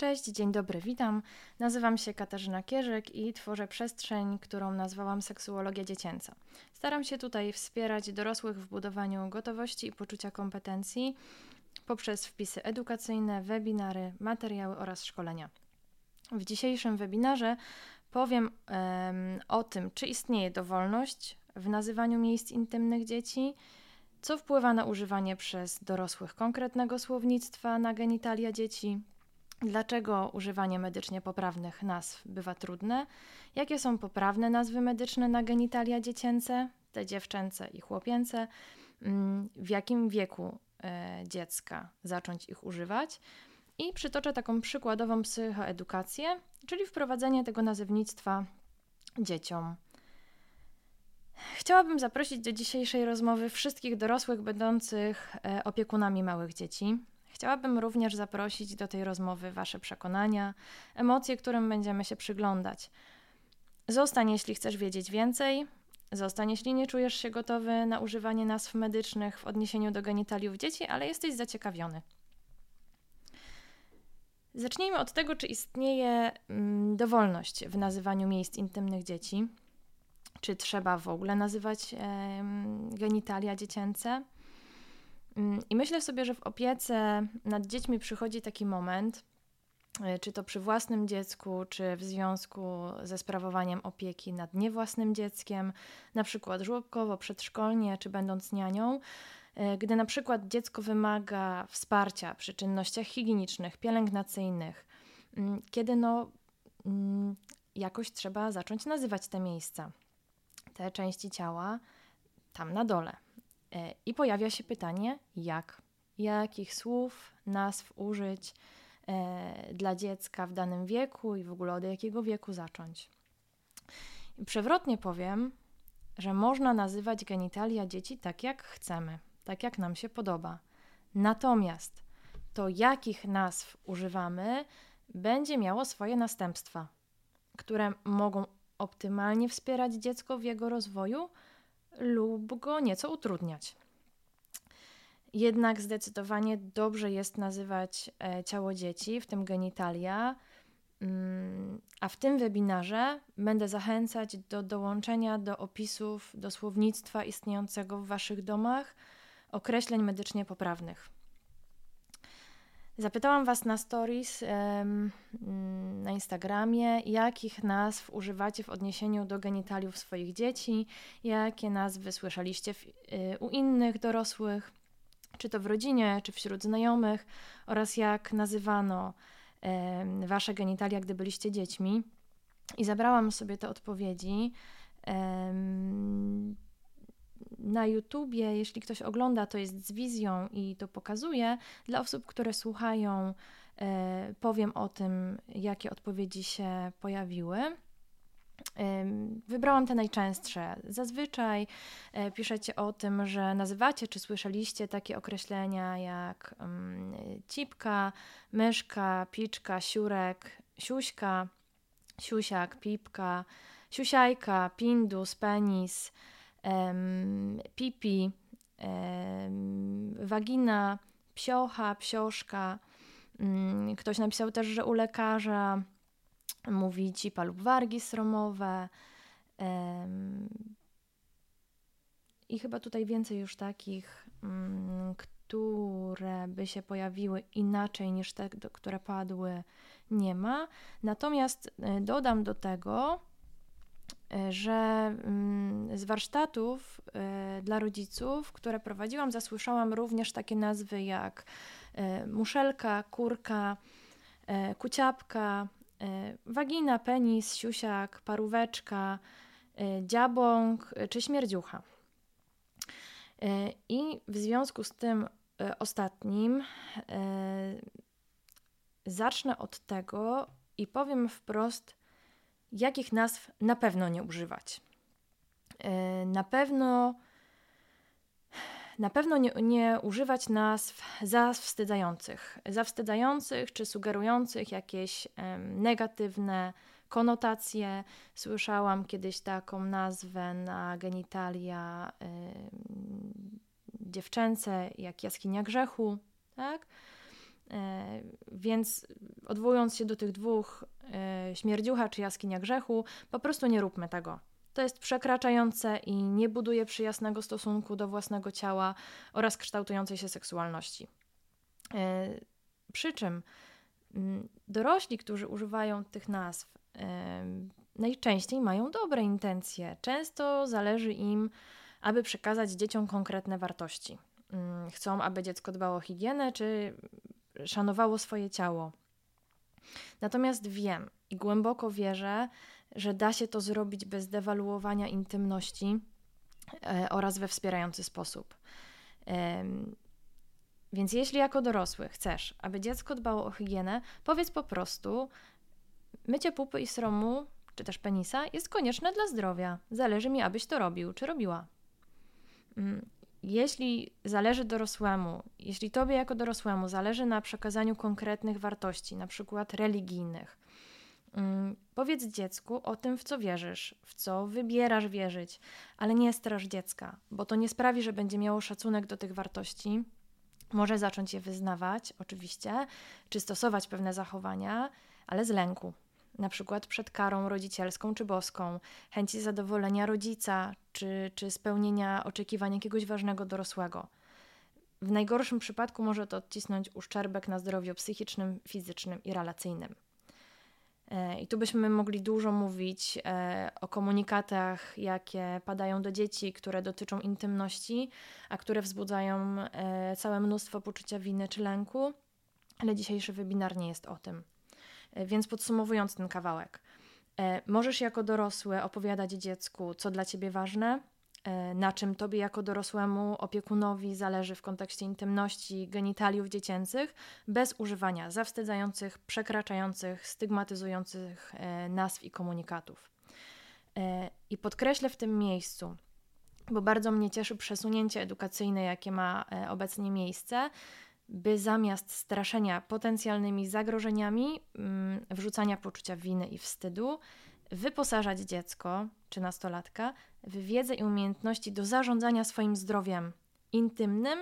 Cześć, dzień dobry, witam. Nazywam się Katarzyna Kierzek i tworzę przestrzeń, którą nazwałam Seksuologia Dziecięca. Staram się tutaj wspierać dorosłych w budowaniu gotowości i poczucia kompetencji poprzez wpisy edukacyjne, webinary, materiały oraz szkolenia. W dzisiejszym webinarze powiem um, o tym, czy istnieje dowolność w nazywaniu miejsc intymnych dzieci, co wpływa na używanie przez dorosłych konkretnego słownictwa na genitalia dzieci, Dlaczego używanie medycznie poprawnych nazw bywa trudne? Jakie są poprawne nazwy medyczne na genitalia dziecięce, te dziewczęce i chłopięce? Mm, w jakim wieku e, dziecka zacząć ich używać? I przytoczę taką przykładową psychoedukację, czyli wprowadzenie tego nazewnictwa dzieciom. Chciałabym zaprosić do dzisiejszej rozmowy wszystkich dorosłych będących e, opiekunami małych dzieci. Chciałabym również zaprosić do tej rozmowy Wasze przekonania, emocje, którym będziemy się przyglądać. Zostań, jeśli chcesz wiedzieć więcej. Zostań, jeśli nie czujesz się gotowy na używanie nazw medycznych w odniesieniu do genitaliów dzieci, ale jesteś zaciekawiony. Zacznijmy od tego, czy istnieje mm, dowolność w nazywaniu miejsc intymnych dzieci. Czy trzeba w ogóle nazywać genitalia dziecięce? Mm, I myślę sobie, że w opiece nad dziećmi przychodzi taki moment, e, czy to przy własnym dziecku, czy w związku ze sprawowaniem opieki nad niewłasnym dzieckiem, na przykład żłobkowo, przedszkolnie, czy będąc nianią, e, gdy na przykład dziecko wymaga wsparcia przy czynnościach higienicznych, pielęgnacyjnych, mm, kiedy no mm, jakoś trzeba zacząć nazywać te miejsca, te części ciała tam na dole. E, I pojawia się pytanie, jak? Jakich słów, nazw użyć e, dla dziecka w danym wieku i w ogóle od jakiego wieku zacząć? Przewrotnie powiem, że można nazywać genitalia dzieci tak, jak chcemy, tak, jak nam się podoba. Natomiast to, jakich nazw używamy, będzie miało swoje następstwa, które mogą optymalnie wspierać dziecko w jego rozwoju, lub go nieco utrudniać. Jednak zdecydowanie dobrze jest nazywać e, ciało dzieci, w tym genitalia, mm, a w tym webinarze będę zachęcać do dołączenia do opisów, do słownictwa istniejącego w Waszych domach określeń medycznie poprawnych. Zapytałam Was na stories na Instagramie, jakich nazw używacie w odniesieniu do genitaliów swoich dzieci, jakie nazwy słyszeliście w, y, u innych dorosłych, czy to w rodzinie, czy wśród znajomych, oraz jak nazywano Wasze genitalia, gdy byliście dziećmi. I zabrałam sobie te odpowiedzi na YouTubie, jeśli ktoś ogląda, to jest z wizją i to pokazuje. Dla osób, które słuchają, e, powiem o tym, jakie odpowiedzi się pojawiły. Wybrałam te najczęstsze. Zazwyczaj e, piszecie o tym, że nazywacie czy słyszeliście takie określenia jak cipka, myszka, piczka, siurek, siuśka, siusiak, pipka, siusiajka, pindus, penis, pipi, wagina, psiocha, psioszka. Mm, ktoś napisał też, że u lekarza mówi cipa lub wargi sromowe. I chyba tutaj więcej już takich, mm, które by się pojawiły inaczej niż te, które padły, nie ma. Natomiast e, dodam do tego, że mm, z warsztatów e, dla rodziców, które prowadziłam, zasłyszałam również takie nazwy jak e, muszelka, kurka, e, kuciapka, wagina, penis, siusiak, paróweczka, dziabąk czy śmierdziucha. I w związku z tym ostatnim zacznę od tego i powiem wprost, jakich nazw na pewno nie używać. E, na pewno na pewno nie, nie, używać nazw zawstydzających, zawstydzających czy sugerujących jakieś negatywne konotacje. Słyszałam kiedyś taką nazwę na genitalia dziewczęce, jak jaskinia grzechu, tak? E, więc odwołując się do tych dwóch, śmierdziucha czy jaskinia grzechu, po prostu nie róbmy tego. To jest przekraczające i nie buduje przyjaznego stosunku do własnego ciała oraz kształtującej się seksualności. E, przy czym mm, dorośli, którzy używają tych nazw, najczęściej mają dobre intencje. Często zależy im, aby przekazać dzieciom konkretne wartości. Mm, chcą, aby dziecko dbało o higienę, czy szanowało swoje ciało. Natomiast wiem i głęboko wierzę, że da się to zrobić bez dewaluowania intymności e, oraz we wspierający sposób. Więc jeśli jako dorosły chcesz, aby dziecko dbało o higienę, powiedz po prostu: mycie pupy i sromu, czy też penisa, jest konieczne dla zdrowia. Zależy mi, abyś to robił, czy robiła. Jeśli zależy dorosłemu, jeśli tobie jako dorosłemu zależy na przekazaniu konkretnych wartości, na przykład religijnych, mm, powiedz dziecku o tym, w co wierzysz, w co wybierasz wierzyć, ale nie straż dziecka, bo to nie sprawi, że będzie miało szacunek do tych wartości. Może zacząć je wyznawać, oczywiście, czy stosować pewne zachowania, ale z lęku, na przykład przed karą rodzicielską czy boską, chęci zadowolenia rodzica czy, czy spełnienia oczekiwań jakiegoś ważnego dorosłego. W najgorszym przypadku może to odcisnąć uszczerbek na zdrowiu psychicznym, fizycznym i relacyjnym. E, I tu byśmy mogli dużo mówić e, o komunikatach, jakie padają do dzieci, które dotyczą intymności, a które wzbudzają e, całe mnóstwo poczucia winy czy lęku, ale dzisiejszy webinar nie jest o tym. E, więc podsumowując ten kawałek, e, możesz jako dorosły opowiadać dziecku, co dla ciebie ważne, e, na czym tobie jako dorosłemu opiekunowi zależy w kontekście intymności, genitaliów dziecięcych, bez używania zawstydzających, przekraczających, stygmatyzujących nazw i komunikatów. I podkreślę w tym miejscu, bo bardzo mnie cieszy przesunięcie edukacyjne, jakie ma obecnie miejsce, by zamiast straszenia potencjalnymi zagrożeniami, mm, wrzucania poczucia winy i wstydu, wyposażać dziecko czy nastolatka w wiedzę i umiejętności do zarządzania swoim zdrowiem intymnym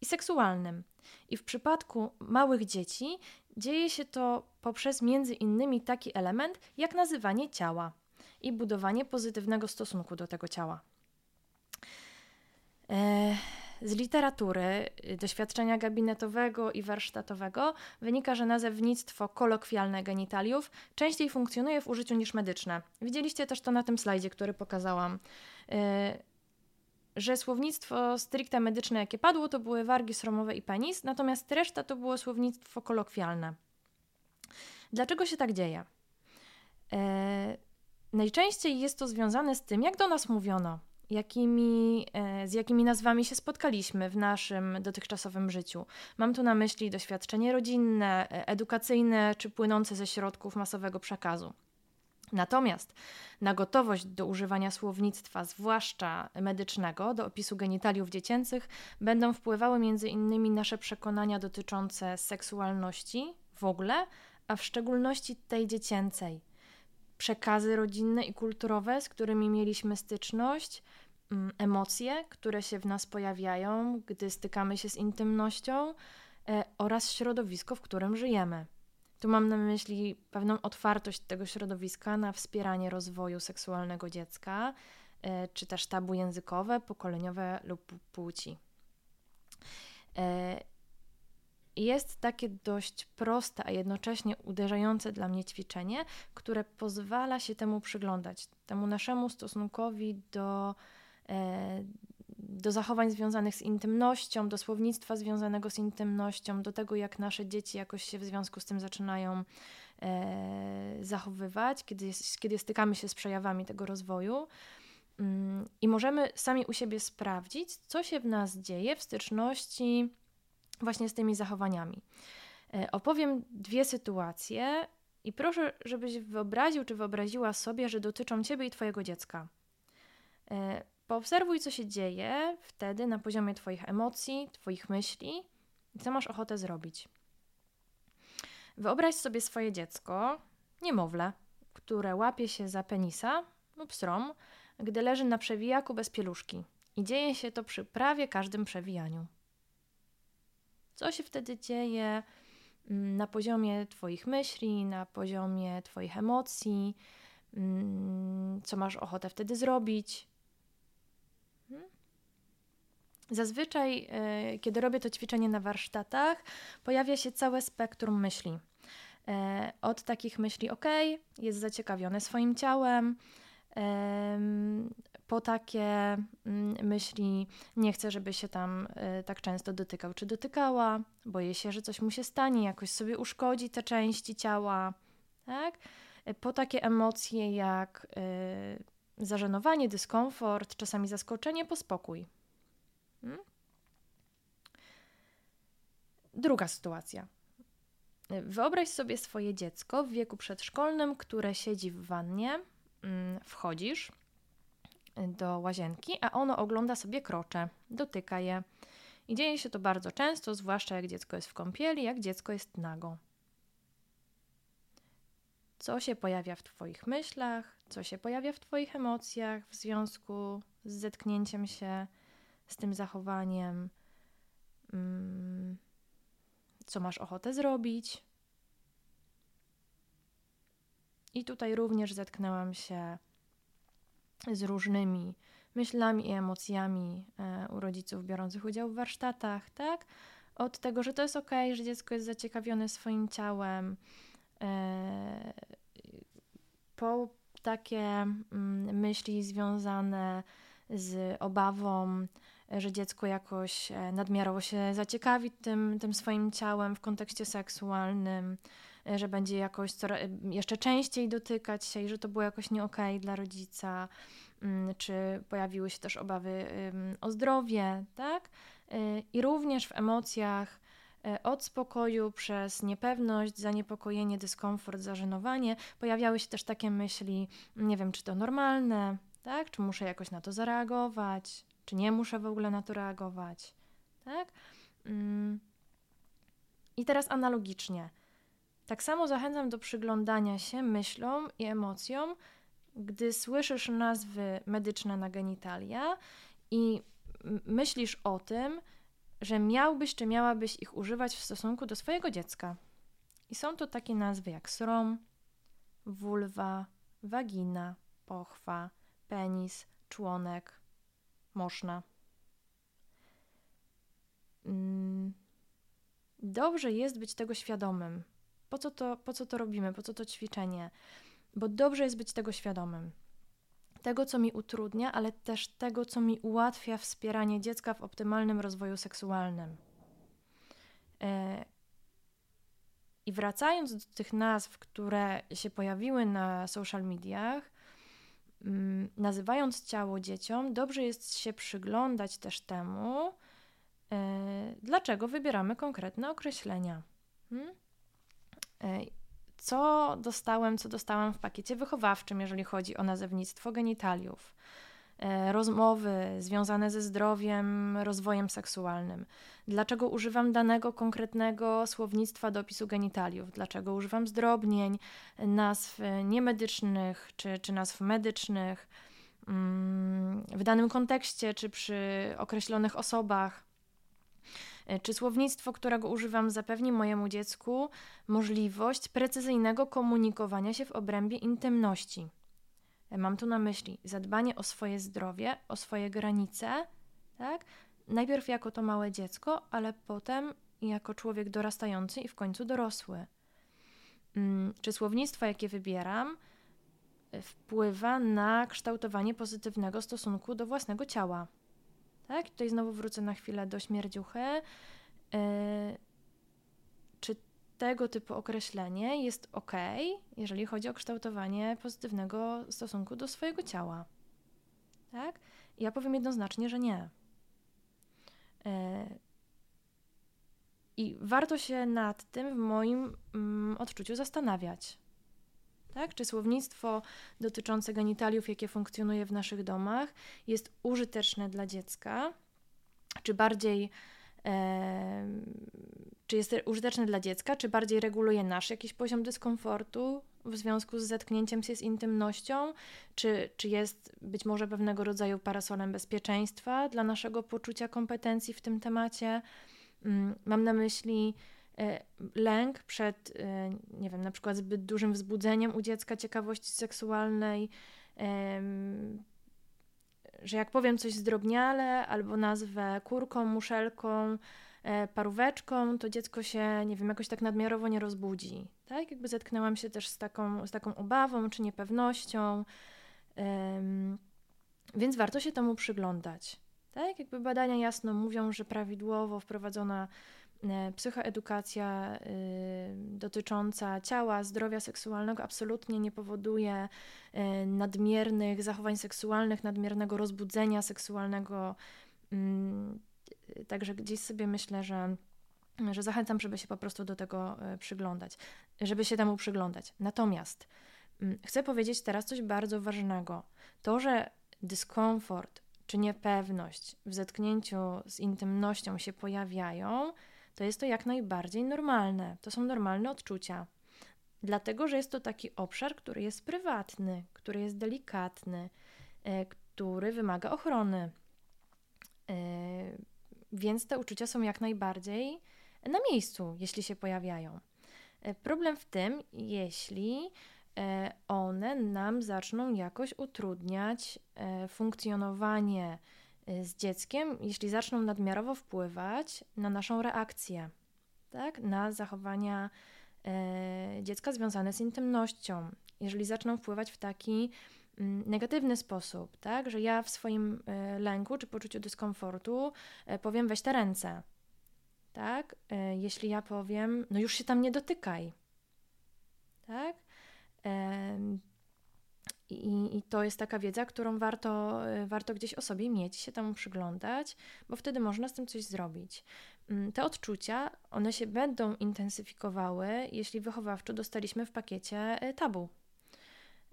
i seksualnym. I w przypadku małych dzieci dzieje się to poprzez między innymi taki element jak nazywanie ciała i budowanie pozytywnego stosunku do tego ciała. Eee, z literatury, y, doświadczenia gabinetowego i warsztatowego wynika, że nazewnictwo kolokwialne genitaliów częściej funkcjonuje w użyciu niż medyczne. Widzieliście też to na tym slajdzie, który pokazałam. Y, że słownictwo stricte medyczne, jakie padło, to były wargi sromowe i penis, natomiast reszta to było słownictwo kolokwialne. Dlaczego się tak dzieje? E, najczęściej jest to związane z tym, jak do nas mówiono jakimi, e, z jakimi nazwami się spotkaliśmy w naszym dotychczasowym życiu. Mam tu na myśli doświadczenie rodzinne, e, edukacyjne czy płynące ze środków masowego przekazu. Natomiast na gotowość do używania słownictwa, zwłaszcza medycznego, do opisu genitaliów dziecięcych, będą wpływały m.in. nasze przekonania dotyczące seksualności w ogóle, a w szczególności tej dziecięcej przekazy rodzinne i kulturowe, z którymi mieliśmy styczność, mm, emocje, które się w nas pojawiają, gdy stykamy się z intymnością e, oraz środowisko, w którym żyjemy. Tu mam na myśli pewną otwartość tego środowiska na wspieranie rozwoju seksualnego dziecka, e, czy też tabu językowe, pokoleniowe lub płci. Jest takie dość proste, a jednocześnie uderzające dla mnie ćwiczenie, które pozwala się temu przyglądać, temu naszemu stosunkowi do, e, do zachowań związanych z intymnością, do słownictwa związanego z intymnością, do tego, jak nasze dzieci jakoś się w związku z tym zaczynają e, zachowywać, kiedy, kiedy stykamy się z przejawami tego rozwoju. Mm, I możemy sami u siebie sprawdzić, co się w nas dzieje w styczności właśnie z tymi zachowaniami. E, opowiem dwie sytuacje i proszę, żebyś wyobraził czy wyobraziła sobie, że dotyczą ciebie i twojego dziecka. E, poobserwuj, co się dzieje wtedy na poziomie Twoich emocji, Twoich myśli i co masz ochotę zrobić. Wyobraź sobie swoje dziecko, niemowlę, które łapie się za penisa lub strom, gdy leży na przewijaku bez pieluszki. I dzieje się to przy prawie każdym przewijaniu. Co się wtedy dzieje mm, na poziomie Twoich myśli, na poziomie Twoich emocji, mm, co masz ochotę wtedy zrobić. Hmm? Zazwyczaj, e, kiedy robię to ćwiczenie na warsztatach, pojawia się całe spektrum myśli. E, od takich myśli, ok, jest zaciekawiony swoim ciałem, po takie mm, myśli, nie chcę, żeby się tam e, tak często dotykał czy dotykała, boję się, że coś mu się stanie, jakoś sobie uszkodzi te części ciała, tak? Po takie emocje jak zażenowanie, dyskomfort, czasami zaskoczenie, pospokój. Hmm? Druga sytuacja. Wyobraź sobie swoje dziecko w wieku przedszkolnym, które siedzi w wannie. Mm, wchodzisz do łazienki, a ono ogląda sobie krocze, dotyka je. I dzieje się to bardzo często, zwłaszcza jak dziecko jest w kąpieli, jak dziecko jest nago. Co się pojawia w Twoich myślach, co się pojawia w Twoich emocjach w związku z zetknięciem się z tym zachowaniem, mm, co masz ochotę zrobić. I tutaj również zetknęłam się z różnymi myślami i emocjami e, u rodziców biorących udział w warsztatach, tak? Od tego, że to jest ok, że dziecko jest zaciekawione swoim ciałem, e, po takie mm, myśli związane z obawą, że dziecko jakoś e, nadmiarowo się zaciekawi tym, tym swoim ciałem w kontekście seksualnym, że będzie jakoś coraz, e, jeszcze częściej dotykać się i że to było jakoś nie okej okay dla rodzica, mm, czy pojawiły się też obawy o zdrowie, tak? I również w emocjach od spokoju przez niepewność, zaniepokojenie, dyskomfort, zażenowanie pojawiały się też takie myśli, nie wiem, czy to normalne, tak? Czy muszę jakoś na to zareagować, czy nie muszę w ogóle na to reagować, tak? Mm. I teraz analogicznie. Tak samo zachęcam do przyglądania się myślom i emocjom, gdy słyszysz nazwy medyczne na genitalia i myślisz o tym, że miałbyś czy miałabyś ich używać w stosunku do swojego dziecka. I są to takie nazwy jak srom, vulwa, wagina, pochwa, penis, członek, można. Mm, dobrze jest być tego świadomym. Po co, to, po co to robimy? Po co to ćwiczenie? Bo dobrze jest być tego świadomym. Tego, co mi utrudnia, ale też tego, co mi ułatwia wspieranie dziecka w optymalnym rozwoju seksualnym. E, I wracając do tych nazw, które się pojawiły na social mediach, Mm, nazywając ciało dzieciom, dobrze jest się przyglądać też temu, e, dlaczego wybieramy konkretne określenia. Hmm? E, co dostałem, co dostałam w pakiecie wychowawczym, jeżeli chodzi o nazewnictwo genitaliów? E, rozmowy związane ze zdrowiem, rozwojem seksualnym. Dlaczego używam danego konkretnego słownictwa do opisu genitaliów? Dlaczego używam zdrobnień, nazw niemedycznych czy, czy nazw medycznych mm, w danym kontekście czy przy określonych osobach? E, czy słownictwo, którego używam, zapewni mojemu dziecku możliwość precyzyjnego komunikowania się w obrębie intymności? Mam tu na myśli zadbanie o swoje zdrowie, o swoje granice, tak? Najpierw jako to małe dziecko, ale potem jako człowiek dorastający i w końcu dorosły. Mm, czy słownictwo, jakie wybieram, wpływa na kształtowanie pozytywnego stosunku do własnego ciała? Tak? Tutaj znowu wrócę na chwilę do śmierdziuchy. Yy, czy tego typu określenie jest ok, jeżeli chodzi o kształtowanie pozytywnego stosunku do swojego ciała. Tak? ja powiem jednoznacznie, że nie. E, I warto się nad tym w moim mm, odczuciu zastanawiać. Tak? Czy słownictwo dotyczące genitaliów, jakie funkcjonuje w naszych domach, jest użyteczne dla dziecka, czy bardziej czy jest użyteczny dla dziecka, czy bardziej reguluje nasz jakiś poziom dyskomfortu w związku z zetknięciem się z intymnością, czy, czy jest być może pewnego rodzaju parasolem bezpieczeństwa dla naszego poczucia kompetencji w tym temacie. Mm, mam na myśli lęk przed, nie wiem, na przykład zbyt dużym wzbudzeniem u dziecka ciekawości seksualnej, że jak powiem coś zdrobniale albo nazwę kurką, muszelką, e, paróweczką, to dziecko się, nie wiem, jakoś tak nadmiarowo nie rozbudzi. Tak? Jakby zetknęłam się też z taką, z taką obawą czy niepewnością, więc warto się temu przyglądać. Tak? Jakby badania jasno mówią, że prawidłowo wprowadzona psychoedukacja y, dotycząca ciała, zdrowia seksualnego absolutnie nie powoduje e, nadmiernych zachowań seksualnych, nadmiernego rozbudzenia seksualnego. Mm, także gdzieś sobie myślę, że, że zachęcam, żeby się po prostu do tego e, przyglądać, żeby się temu przyglądać. Natomiast mm, chcę powiedzieć teraz coś bardzo ważnego. To, że dyskomfort czy niepewność w zetknięciu z intymnością się pojawiają, to jest to jak najbardziej normalne. To są normalne odczucia. Dlatego, że jest to taki obszar, który jest prywatny, który jest delikatny, e, który wymaga ochrony. E, więc te uczucia są jak najbardziej na miejscu, jeśli się pojawiają. E, problem w tym, jeśli one nam zaczną jakoś utrudniać funkcjonowanie z dzieckiem, jeśli zaczną nadmiarowo wpływać na naszą reakcję, tak? na zachowania e, dziecka związane z intymnością, jeżeli zaczną wpływać w taki mm, negatywny sposób, tak? że ja w swoim e, lęku czy poczuciu dyskomfortu powiem weź te ręce. Tak? Jeśli ja powiem, no już się tam nie dotykaj. Tak? I, I, to jest taka wiedza, którą warto, y, warto gdzieś o sobie mieć, się temu przyglądać, bo wtedy można z tym coś zrobić. Mm, te odczucia, one się będą intensyfikowały, jeśli wychowawczo dostaliśmy w pakiecie y, tabu.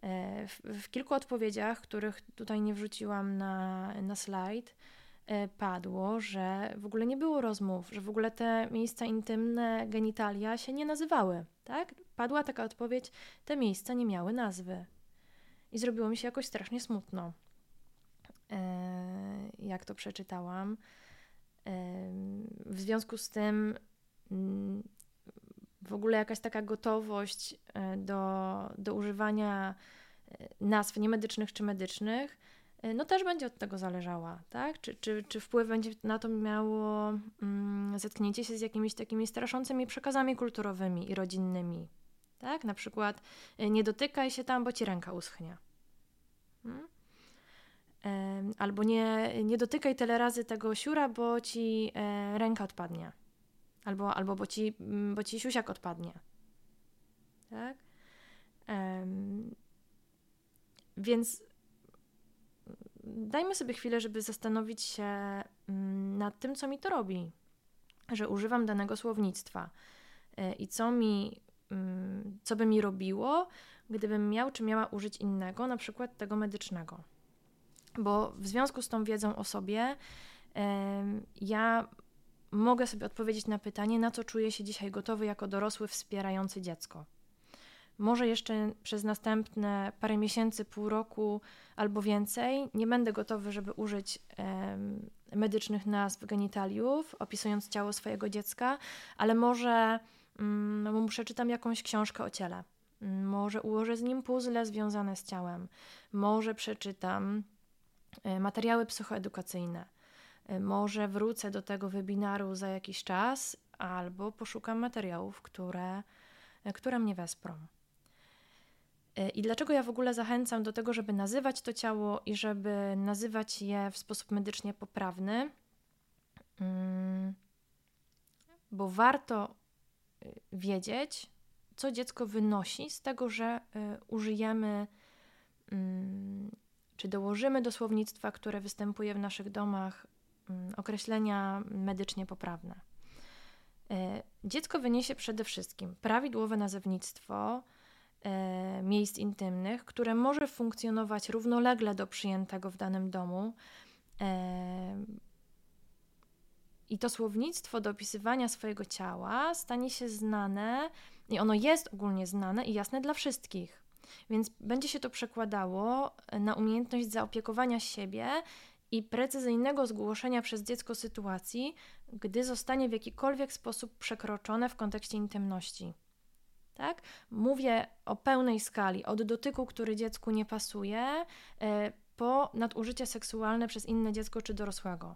E, w, w kilku odpowiedziach, których tutaj nie wrzuciłam na, na slajd, e, padło, że w ogóle nie było rozmów, że w ogóle te miejsca intymne, genitalia się nie nazywały. Tak? Padła taka odpowiedź, te miejsca nie miały nazwy. I zrobiło mi się jakoś strasznie smutno, e, jak to przeczytałam. E, w związku z tym mm, w ogóle jakaś taka gotowość e, do, do używania nazw niemedycznych czy medycznych, no też będzie od tego zależała, tak? Czy, czy, czy wpływ będzie na to miało mm, zetknięcie się z jakimiś takimi straszącymi przekazami kulturowymi i rodzinnymi, tak? Na przykład nie dotykaj się tam, bo ci ręka uschnie. Hmm? Albo nie, nie dotykaj tyle razy tego siura, bo ci e, ręka odpadnie. Albo, albo bo, ci, bo ci siusiak odpadnie. Tak? więc dajmy sobie chwilę, żeby zastanowić się mm, nad tym, co mi to robi, że używam danego słownictwa e, i co mi, mm, co by mi robiło, gdybym miał czy miała użyć innego, na przykład tego medycznego. Bo w związku z tą wiedzą o sobie, ja mogę sobie odpowiedzieć na pytanie, na co czuję się dzisiaj gotowy jako dorosły wspierający dziecko. Może jeszcze przez następne parę miesięcy, pół roku albo więcej nie będę gotowy, żeby użyć medycznych nazw genitaliów, opisując ciało swojego dziecka, ale może mm, mu przeczytam jakąś książkę o ciele może ułożę z nim puzzle związane z ciałem, może przeczytam e, materiały psychoedukacyjne, e, może wrócę do tego webinaru za jakiś czas, albo poszukam materiałów, które, e, które mnie wesprą. I dlaczego ja w ogóle zachęcam do tego, żeby nazywać to ciało i żeby nazywać je w sposób medycznie poprawny? Mm, bo warto wiedzieć, co dziecko wynosi z tego, że y, użyjemy mm, czy dołożymy do słownictwa, które występuje w naszych domach, mm, określenia medycznie poprawne. Y, dziecko wyniesie przede wszystkim prawidłowe nazewnictwo y, miejsc intymnych, które może funkcjonować równolegle do przyjętego w danym domu. I to słownictwo do opisywania swojego ciała stanie się znane i ono jest ogólnie znane i jasne dla wszystkich. Więc będzie się to przekładało na umiejętność zaopiekowania siebie i precyzyjnego zgłoszenia przez dziecko sytuacji, gdy zostanie w jakikolwiek sposób przekroczone w kontekście intymności. Tak? Mówię o pełnej skali, od dotyku, który dziecku nie pasuje, e, po nadużycie seksualne przez inne dziecko czy dorosłego.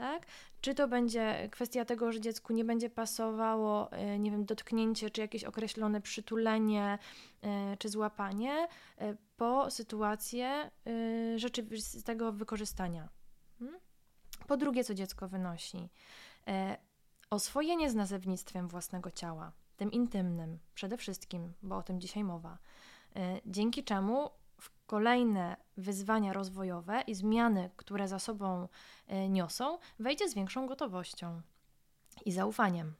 Tak? Czy to będzie kwestia tego, że dziecku nie będzie pasowało, e, nie wiem, dotknięcie, czy jakieś określone przytulenie, e, czy złapanie, po sytuację rzeczywistego wykorzystania. Hmm? Po drugie, co dziecko wynosi? Oswojenie z nazewnictwem własnego ciała tym intymnym przede wszystkim, bo o tym dzisiaj mowa. E, dzięki czemu kolejne wyzwania rozwojowe i zmiany, które za sobą e, niosą, wejdzie z większą gotowością i zaufaniem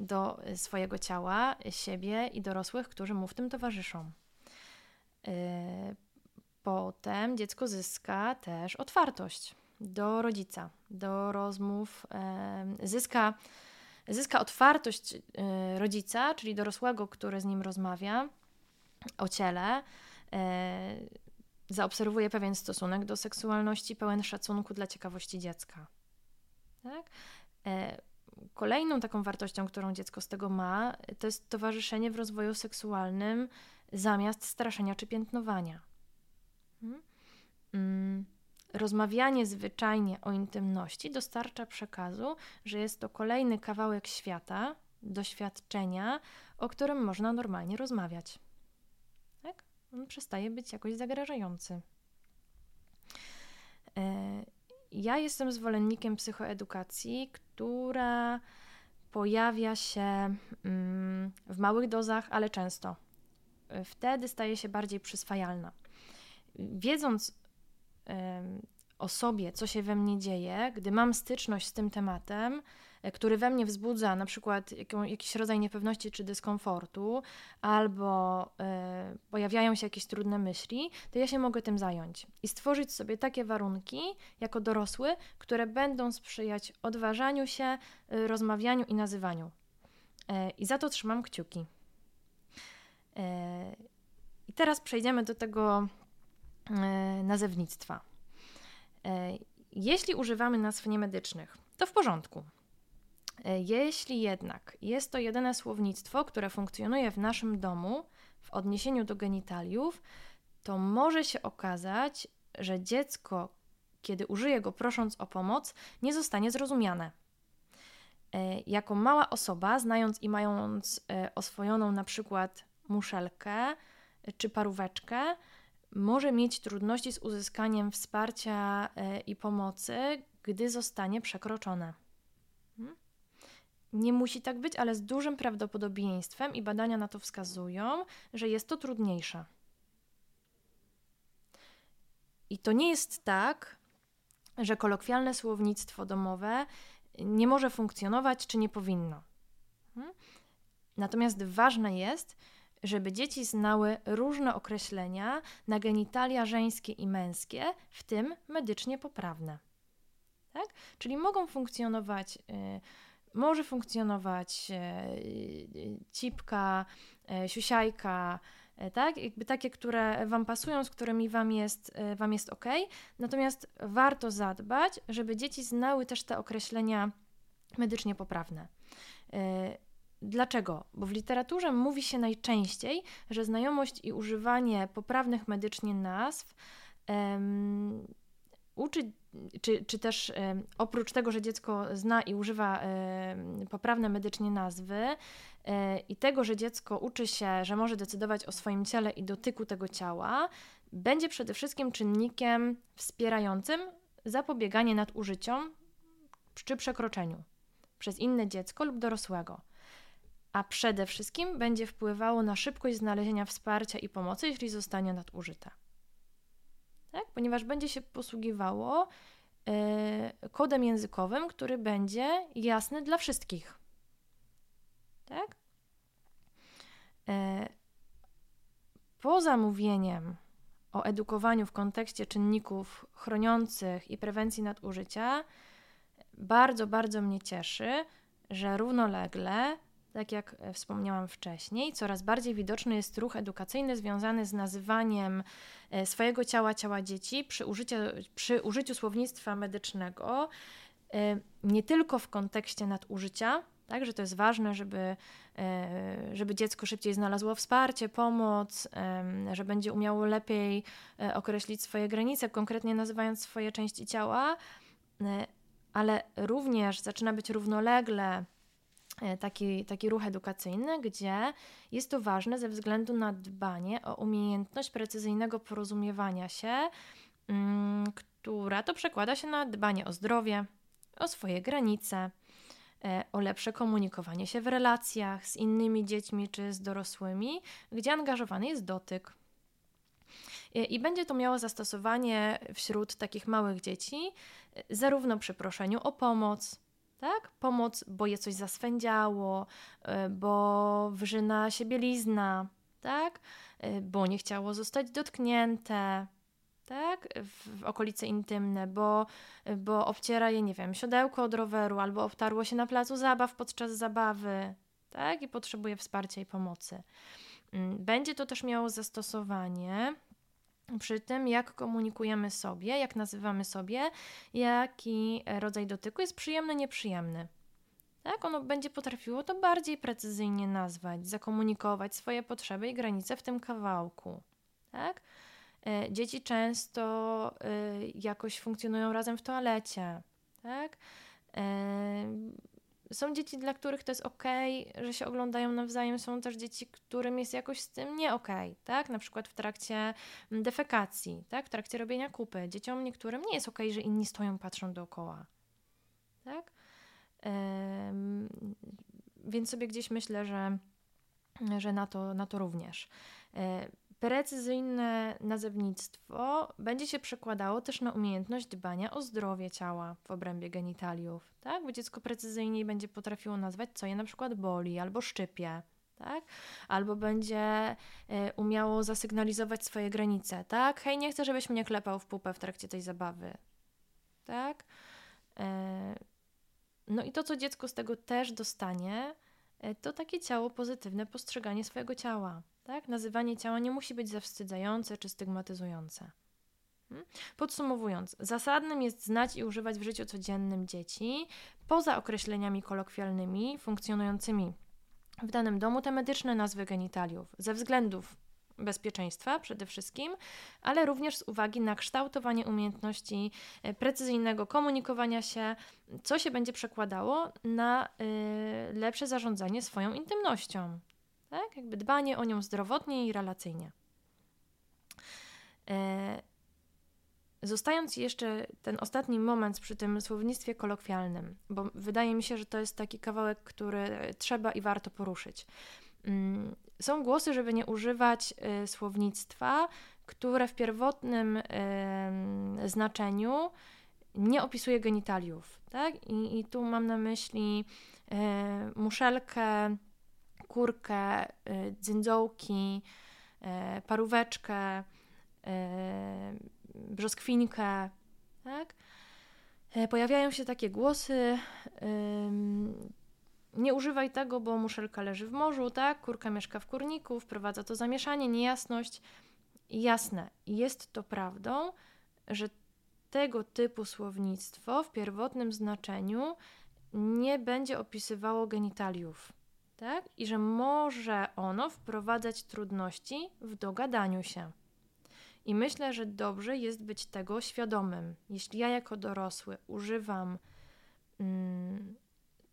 do swojego ciała, siebie i dorosłych, którzy mu w tym towarzyszą. E, potem dziecko zyska też otwartość do rodzica, do rozmów, zyska zyska otwartość rodzica, czyli dorosłego, który z nim rozmawia o ciele, e, zaobserwuje pewien stosunek do seksualności, pełen szacunku dla ciekawości dziecka. Tak? E, kolejną taką wartością, którą dziecko z tego ma, to jest towarzyszenie w rozwoju seksualnym zamiast straszenia czy piętnowania. Hmm? Mm. Rozmawianie zwyczajnie o intymności dostarcza przekazu, że jest to kolejny kawałek świata, doświadczenia, o którym można normalnie rozmawiać. On przestaje być jakoś zagrażający. E, ja jestem zwolennikiem psychoedukacji, która pojawia się mm, w małych dozach, ale często. Wtedy staje się bardziej przyswajalna. Wiedząc o sobie, co się we mnie dzieje, gdy mam styczność z tym tematem, e, który we mnie wzbudza na przykład jakiś rodzaj niepewności czy dyskomfortu, albo y, pojawiają się jakieś trudne myśli, to ja się mogę tym zająć i stworzyć sobie takie warunki jako dorosły, które będą sprzyjać odważaniu się, y, rozmawianiu i nazywaniu. I za to trzymam kciuki. I teraz przejdziemy do tego nazewnictwa. E, jeśli używamy nazw niemedycznych, to w porządku. E, jeśli jednak jest to jedyne słownictwo, które funkcjonuje w naszym domu w odniesieniu do genitaliów, to może się okazać, że dziecko, kiedy użyje go prosząc o pomoc, nie zostanie zrozumiane. E, jako mała osoba, znając i mając oswojoną na przykład muszelkę czy paróweczkę, może mieć trudności z uzyskaniem wsparcia e, i pomocy, gdy zostanie przekroczone. Nie musi tak być, ale z dużym prawdopodobieństwem i badania na to wskazują, że jest to trudniejsze. I to nie jest tak, że kolokwialne słownictwo domowe nie może funkcjonować czy nie powinno. Hmm? Natomiast ważne jest, żeby dzieci znały różne określenia na genitalia żeńskie i męskie, w tym medycznie poprawne. Tak? Czyli mogą funkcjonować, y, może funkcjonować y, cipka, y, siusiajka, y, tak? Jakby takie, które Wam pasują, z którymi Wam jest, wam jest ok. Natomiast warto zadbać, żeby dzieci znały też te określenia medycznie poprawne. Dlaczego? Bo w literaturze mówi się najczęściej, że znajomość i używanie poprawnych medycznie nazw uczy, czy, czy też um, oprócz tego, że dziecko zna i używa um, poprawne medycznie nazwy e, i tego, że dziecko uczy się, że może decydować o swoim ciele i dotyku tego ciała, będzie przede wszystkim czynnikiem wspierającym zapobieganie nadużyciom czy przekroczeniu przez inne dziecko lub dorosłego a przede wszystkim będzie wpływało na szybkość znalezienia wsparcia i pomocy, jeśli zostanie nadużyte. Tak? Ponieważ będzie się posługiwało yy, kodem językowym, który będzie jasny dla wszystkich. Tak? Yy, poza mówieniem o edukowaniu w kontekście czynników chroniących i prewencji nadużycia, bardzo, bardzo mnie cieszy, że równolegle tak jak e, wspomniałam wcześniej, coraz bardziej widoczny jest ruch edukacyjny związany z nazywaniem e, swojego ciała ciała dzieci przy, użyciu, przy użyciu słownictwa medycznego, e, nie tylko w kontekście nadużycia, tak, że to jest ważne, żeby, żeby dziecko szybciej znalazło wsparcie, pomoc, że będzie umiało lepiej określić swoje granice, konkretnie nazywając swoje części ciała, ale również zaczyna być równolegle taki, taki ruch edukacyjny, gdzie jest to ważne ze względu na dbanie o umiejętność precyzyjnego porozumiewania się, mm, która to przekłada się na dbanie o zdrowie, o swoje granice, e, o lepsze komunikowanie się w relacjach z innymi dziećmi czy z dorosłymi, gdzie angażowany jest dotyk. E, I będzie to miało zastosowanie wśród takich małych dzieci, zarówno przy proszeniu o pomoc, tak? Pomoc, bo je coś zaswędziało, e, bo wrzyna się bielizna, tak? E, bo nie chciało zostać dotknięte, tak? W, w okolice intymne, bo, bo obciera je, nie wiem, siodełko od roweru albo obtarło się na placu zabaw podczas zabawy, tak? I potrzebuje wsparcia i pomocy. Mm, będzie to też miało zastosowanie przy tym, jak komunikujemy sobie, jak nazywamy sobie, jaki rodzaj dotyku jest przyjemny, nieprzyjemny. Tak, ono będzie potrafiło to bardziej precyzyjnie nazwać, zakomunikować swoje potrzeby i granice w tym kawałku. Tak? E, dzieci często e, jakoś funkcjonują razem w toalecie. Tak? E, są dzieci, dla których to jest ok, że się oglądają nawzajem, są też dzieci, którym jest jakoś z tym nie ok, tak? Na przykład w trakcie mm, defekacji, tak? W trakcie robienia kupy. Dzieciom niektórym nie jest ok, że inni stoją, patrzą dookoła, tak? Ym, więc sobie gdzieś myślę, że, że na, to, na to również. Yy, Precyzyjne nazewnictwo będzie się przekładało też na umiejętność dbania o zdrowie ciała w obrębie genitaliów, tak? Bo dziecko precyzyjniej będzie potrafiło nazwać, co je na przykład boli albo szczypie, tak? Albo będzie y, umiało zasygnalizować swoje granice, tak? Hej, nie chcę, żebyś mnie klepał w pupę w trakcie tej zabawy, tak? Y, no i to, co dziecko z tego też dostanie, to takie ciało pozytywne postrzeganie swojego ciała. Tak? Nazywanie ciała nie musi być zawstydzające czy stygmatyzujące. Hmm? Podsumowując, zasadnym jest znać i używać w życiu codziennym dzieci, poza określeniami kolokwialnymi funkcjonującymi w danym domu, te medyczne nazwy genitaliów, ze względów bezpieczeństwa przede wszystkim, ale również z uwagi na kształtowanie umiejętności e, precyzyjnego komunikowania się, co się będzie przekładało na y, lepsze zarządzanie swoją intymnością, tak? Jakby dbanie o nią zdrowotnie i relacyjnie. E, zostając jeszcze ten ostatni moment przy tym słownictwie kolokwialnym, bo wydaje mi się, że to jest taki kawałek, który trzeba i warto poruszyć. Są głosy, żeby nie używać y, słownictwa, które w pierwotnym y, znaczeniu nie opisuje genitaliów. Tak? I, I tu mam na myśli y, muszelkę, kurkę, dzyndołki, paróweczkę, brzoskwinkę, tak? Pojawiają się takie głosy, nie używaj tego, bo muszelka leży w morzu, tak? Kurka mieszka w kurniku, wprowadza to zamieszanie, niejasność. Jasne, jest to prawdą, że tego typu słownictwo w pierwotnym znaczeniu nie będzie opisywało genitaliów tak? I że może ono wprowadzać trudności w dogadaniu się. I myślę, że dobrze jest być tego świadomym. Jeśli ja jako dorosły używam mm,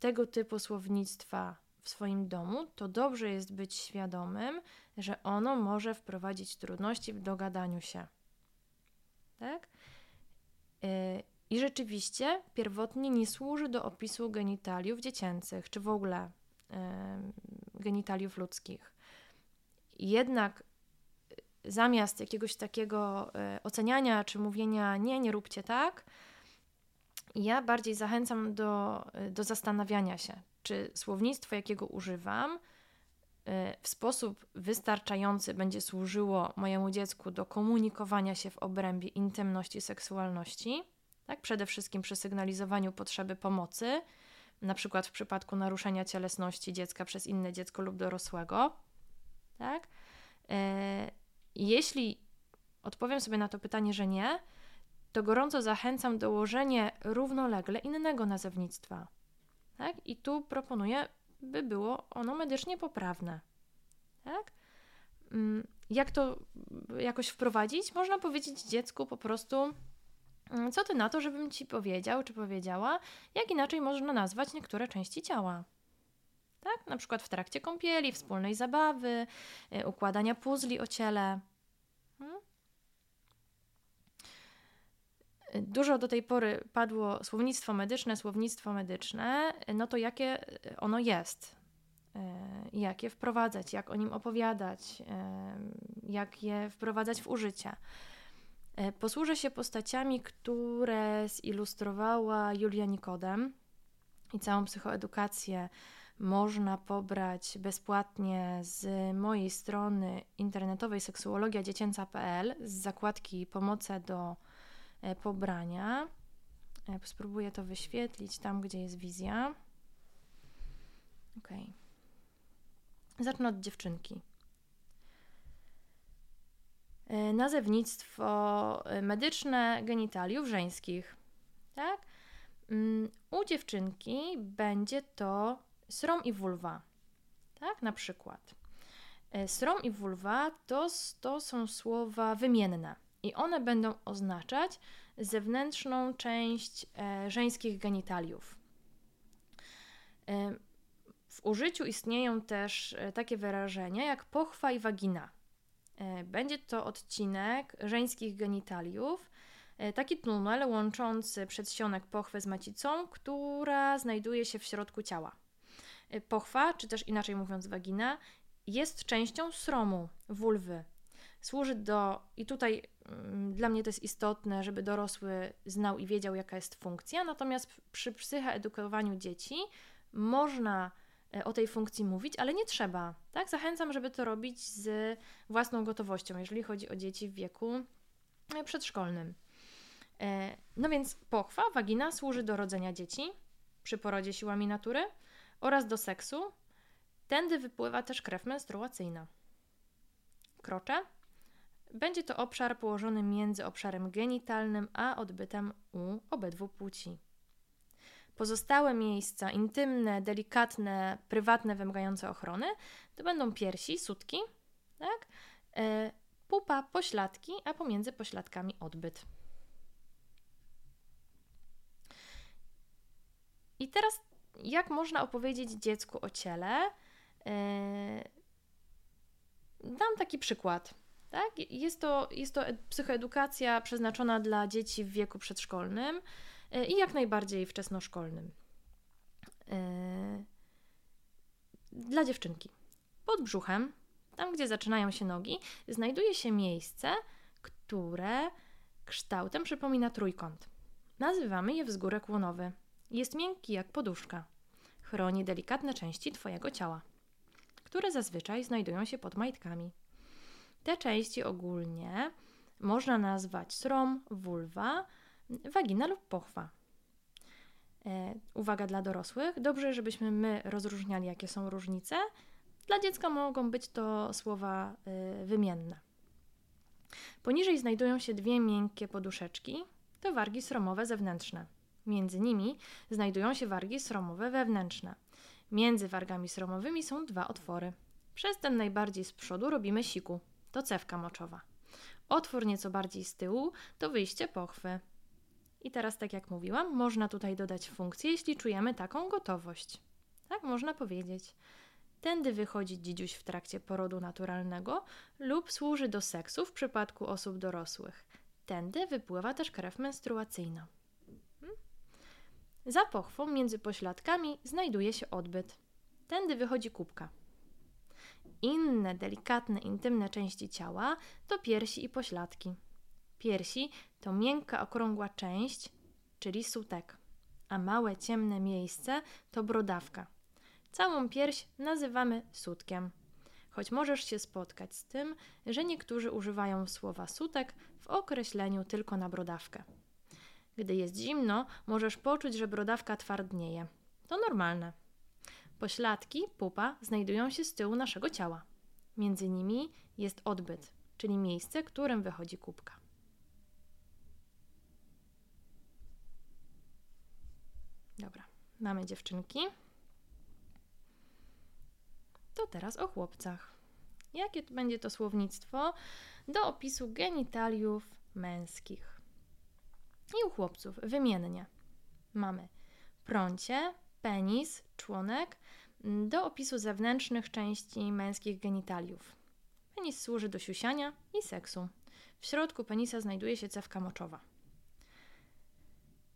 tego typu słownictwa w swoim domu, to dobrze jest być świadomym, że ono może wprowadzić trudności w dogadaniu się. Tak? Yy, I rzeczywiście pierwotnie nie służy do opisu genitaliów dziecięcych, czy w ogóle genitaliów ludzkich. Jednak y, zamiast jakiegoś takiego oceniania czy mówienia nie, nie róbcie tak, ja bardziej zachęcam do, e, do zastanawiania się, czy słownictwo, jakiego używam, e, w sposób wystarczający będzie służyło mojemu dziecku do komunikowania się w obrębie intymności, seksualności, tak? przede wszystkim przy sygnalizowaniu potrzeby pomocy, na przykład w przypadku naruszenia cielesności dziecka przez inne dziecko lub dorosłego. Tak? E, jeśli odpowiem sobie na to pytanie, że nie, to gorąco zachęcam do łożenia równolegle innego nazewnictwa. Tak? I tu proponuję, by było ono medycznie poprawne. Tak? Mm, jak to jakoś wprowadzić? Można powiedzieć dziecku po prostu, mm, co ty na to, żebym ci powiedział czy powiedziała, jak inaczej można nazwać niektóre części ciała. Tak? Na przykład w trakcie kąpieli, wspólnej zabawy, y, układania puzli o ciele. Hmm? Dużo do tej pory padło słownictwo medyczne, słownictwo medyczne, no to jakie ono jest? E, jak je wprowadzać, jak o nim opowiadać, e, jak je wprowadzać w użycie. E, posłużę się postaciami, które zilustrowała Julia Nikodem i całą psychoedukację można pobrać bezpłatnie z mojej strony internetowej seksuologiadziecięca.pl z zakładki pomoce do pobrania. Spróbuję to wyświetlić tam, gdzie jest wizja. Okay. Zacznę od dziewczynki. E, nazewnictwo e, medyczne genitaliów żeńskich. Tak? Mm, u dziewczynki będzie to srom i vulwa. Tak, na przykład. E, srom i vulwa to, to są słowa wymienne i one będą oznaczać zewnętrzną część e, żeńskich genitaliów. E, w użyciu istnieją też e, takie wyrażenia jak pochwa i wagina. Będzie to odcinek żeńskich genitaliów, taki tunel łączący przedsionek pochwy z macicą, która znajduje się w środku ciała. Pochwa, czy też inaczej mówiąc wagina, jest częścią sromu, wulwy. Służy do, i tutaj dla mnie to jest istotne, żeby dorosły znał i wiedział, jaka jest funkcja, natomiast przy psychoedukowaniu dzieci można E, o tej funkcji mówić, ale nie trzeba. Tak? Zachęcam, żeby to robić z własną gotowością, jeżeli chodzi o dzieci w wieku e, przedszkolnym. E, no więc pochwa, wagina służy do rodzenia dzieci przy porodzie siłami natury oraz do seksu. Tędy wypływa też krew menstruacyjna. Krocze. Będzie to obszar położony między obszarem genitalnym a odbytem u obydwu płci. Pozostałe miejsca intymne, delikatne, prywatne, wymagające ochrony to będą piersi, sutki, tak? E, pupa, pośladki, a pomiędzy pośladkami odbyt. I teraz, jak można opowiedzieć dziecku o ciele? E, dam taki przykład. Tak? Jest, to, jest to psychoedukacja przeznaczona dla dzieci w wieku przedszkolnym. E, i jak najbardziej wczesnoszkolnym. E, dla dziewczynki. Pod brzuchem, tam gdzie zaczynają się nogi, znajduje się miejsce, które kształtem przypomina trójkąt. Nazywamy je wzgórek łonowy. Jest miękki jak poduszka. Chroni delikatne części Twojego ciała, które zazwyczaj znajdują się pod majtkami. Te części ogólnie można nazwać srom, vulwa, wagina lub pochwa. E, uwaga dla dorosłych. Dobrze, żebyśmy my rozróżniali, jakie są różnice. Dla dziecka mogą być to słowa y, wymienne. Poniżej znajdują się dwie miękkie poduszeczki. To wargi sromowe zewnętrzne. Między nimi znajdują się wargi sromowe wewnętrzne. Między wargami sromowymi są dwa otwory. Przez ten najbardziej z przodu robimy siku. To cewka moczowa. Otwór nieco bardziej z tyłu to wyjście pochwy. I teraz, tak jak mówiłam, można tutaj dodać funkcję, jeśli czujemy taką gotowość. Tak można powiedzieć. Tędy wychodzi dzidziuś w trakcie porodu naturalnego lub służy do seksu w przypadku osób dorosłych. Tędy wypływa też krew menstruacyjna. Hmm? Za pochwą między pośladkami znajduje się odbyt. Tędy wychodzi kubka. Inne delikatne, intymne części ciała to piersi i pośladki. Piersi to miękka, okrągła część, czyli sutek, a małe, ciemne miejsce to brodawka. Całą pierś nazywamy sutkiem, choć możesz się spotkać z tym, że niektórzy używają słowa sutek w określeniu tylko na brodawkę. Gdy jest zimno, możesz poczuć, że brodawka twardnieje. To normalne. Pośladki, pupa znajdują się z tyłu naszego ciała. Między nimi jest odbyt, czyli miejsce, którym wychodzi kubka. Dobra, mamy dziewczynki. To teraz o chłopcach. Jakie będzie to słownictwo do opisu genitaliów męskich? I u chłopców wymiennie mamy prącie, penis, członek do opisu zewnętrznych części męskich genitaliów. Penis służy do siusiania i seksu. W środku penisa znajduje się cewka moczowa.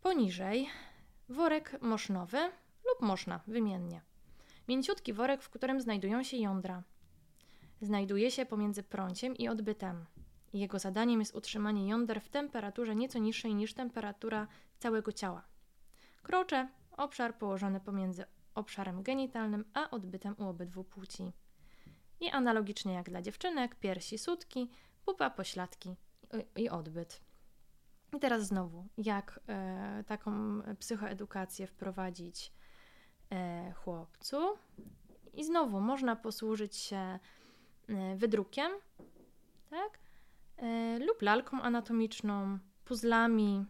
Poniżej worek mosznowy lub moszna wymiennie. Mięciutki worek, w którym znajdują się jądra. Znajduje się pomiędzy prąciem i odbytem. Jego zadaniem jest utrzymanie jąder w temperaturze nieco niższej niż temperatura całego ciała. Krocze obszar położony pomiędzy obszarem genitalnym a odbytem u obydwu płci. I analogicznie jak dla dziewczynek, piersi, sutki, pupa, pośladki i odbyt. I teraz znowu, jak e, taką psychoedukację wprowadzić e, chłopcu. I znowu można posłużyć się e, wydrukiem, tak? E, lub lalką anatomiczną, puzzlami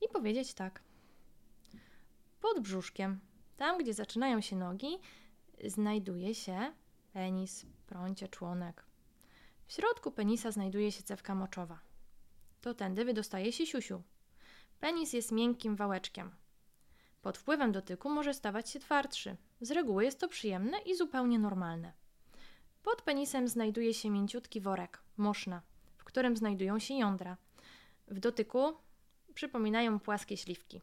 i powiedzieć tak. Pod brzuszkiem, tam gdzie zaczynają się nogi, znajduje się penis, prącie, członek. W środku penisa znajduje się cewka moczowa. To tędy wydostaje się siusiu. Penis jest miękkim wałeczkiem. Pod wpływem dotyku może stawać się twardszy. Z reguły jest to przyjemne i zupełnie normalne. Pod penisem znajduje się mięciutki worek, moszna, w którym znajdują się jądra. W dotyku przypominają płaskie śliwki.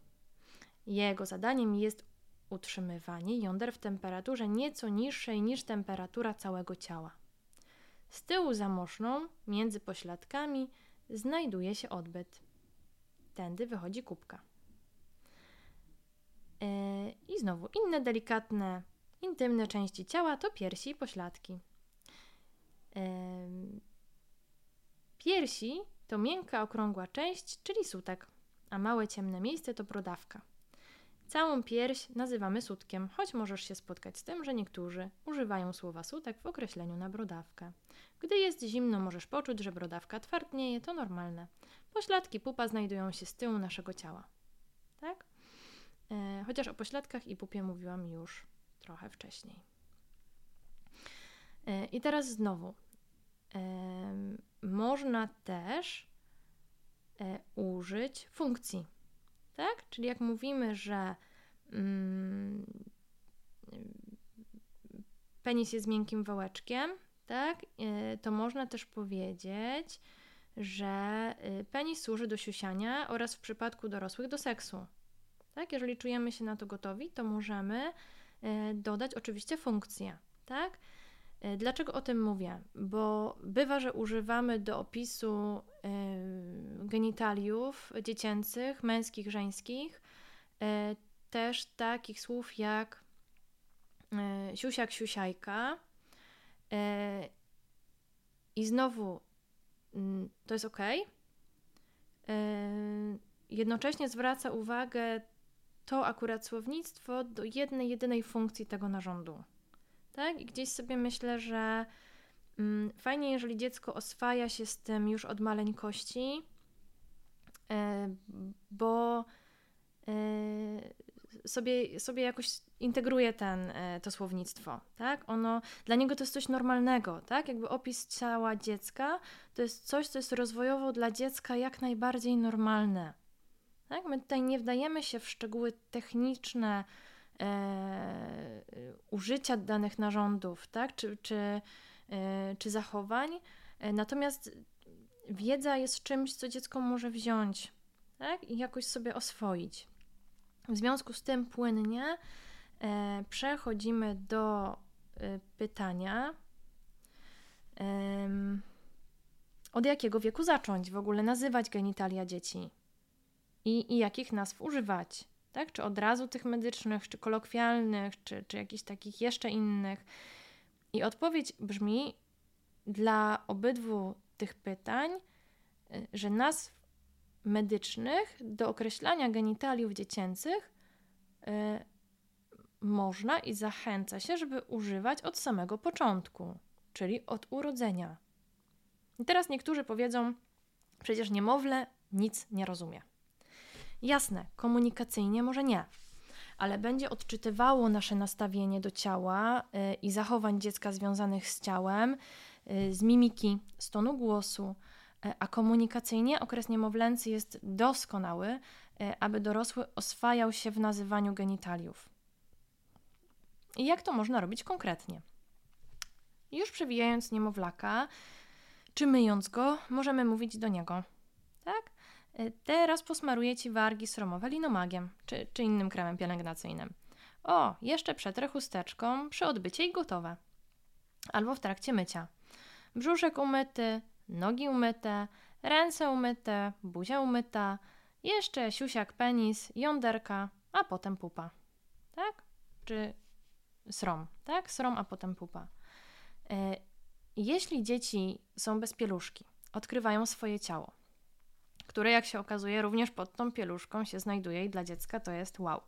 Jego zadaniem jest utrzymywanie jąder w temperaturze nieco niższej niż temperatura całego ciała. Z tyłu za moszną, między pośladkami, znajduje się odbyt. Tędy wychodzi kubka. Yy, I znowu inne delikatne, intymne części ciała to piersi i pośladki. Yy, piersi to miękka, okrągła część, czyli sutek, a małe ciemne miejsce to brodawka. Całą pierś nazywamy sutkiem, choć możesz się spotkać z tym, że niektórzy używają słowa sutek w określeniu na brodawkę. Gdy jest zimno, możesz poczuć, że brodawka twardnieje, to normalne. Pośladki pupa znajdują się z tyłu naszego ciała. Tak? E, chociaż o pośladkach i pupie mówiłam już trochę wcześniej. E, I teraz znowu. E, można też e, użyć funkcji tak? Czyli jak mówimy, że mm, penis jest miękkim wałeczkiem, tak? Y, to można też powiedzieć, że y, penis służy do siusiania oraz w przypadku dorosłych do seksu. Tak? Jeżeli czujemy się na to gotowi, to możemy y, dodać oczywiście funkcję, tak? E, dlaczego o tym mówię? Bo bywa, że używamy do opisu e, genitaliów dziecięcych, męskich, żeńskich, e, też takich słów jak siusiak, siusiajka. I znowu mm, to jest ok. Jednocześnie zwraca uwagę to akurat słownictwo do jednej, jedynej funkcji tego narządu. Tak? I gdzieś sobie myślę, że mm, fajnie, jeżeli dziecko oswaja się z tym już od maleńkości, e, bo e, sobie, sobie jakoś integruje ten, e, to słownictwo, tak? Ono, dla niego to jest coś normalnego, tak? Jakby opis ciała dziecka to jest coś, co jest rozwojowo dla dziecka jak najbardziej normalne, tak? My tutaj nie wdajemy się w szczegóły techniczne, e, użycia danych narządów, tak? czy, czy, e, czy zachowań. E, natomiast wiedza jest czymś, co dziecko może wziąć tak? i jakoś sobie oswoić. W związku z tym płynnie e, przechodzimy do e, pytania, od jakiego wieku zacząć w ogóle nazywać genitalia dzieci i, i jakich nazw używać tak? Czy od razu tych medycznych, czy kolokwialnych, czy, czy jakichś takich jeszcze innych. I odpowiedź brzmi dla obydwu tych pytań, y, że nazw medycznych do określania genitaliów dziecięcych można i zachęca się, żeby używać od samego początku, czyli od urodzenia. I teraz niektórzy powiedzą, przecież niemowlę nic nie rozumie. Jasne, komunikacyjnie może nie, ale będzie odczytywało nasze nastawienie do ciała yy, i zachowań dziecka związanych z ciałem, yy, z mimiki, z tonu głosu, yy, a komunikacyjnie okres niemowlęcy jest doskonały, y, aby dorosły oswajał się w nazywaniu genitaliów. I jak to można robić konkretnie? Już przewijając niemowlaka, czy myjąc go, możemy mówić do niego. Tak? E, teraz posmaruję ci wargi sromowe linomagiem, czy, czy innym kremem pielęgnacyjnym. O, jeszcze przetrę chusteczką przy odbycie i gotowe. Albo w trakcie mycia. Brzuszek umyty, nogi umyte, ręce umyte, buzia umyta, jeszcze siusiak penis, jąderka, a potem pupa. Tak? Czy srom, tak? Srom, a potem pupa. E, jeśli dzieci są bez pieluszki, odkrywają swoje ciało, które jak się okazuje również pod tą pieluszką się znajduje i dla dziecka to jest wow.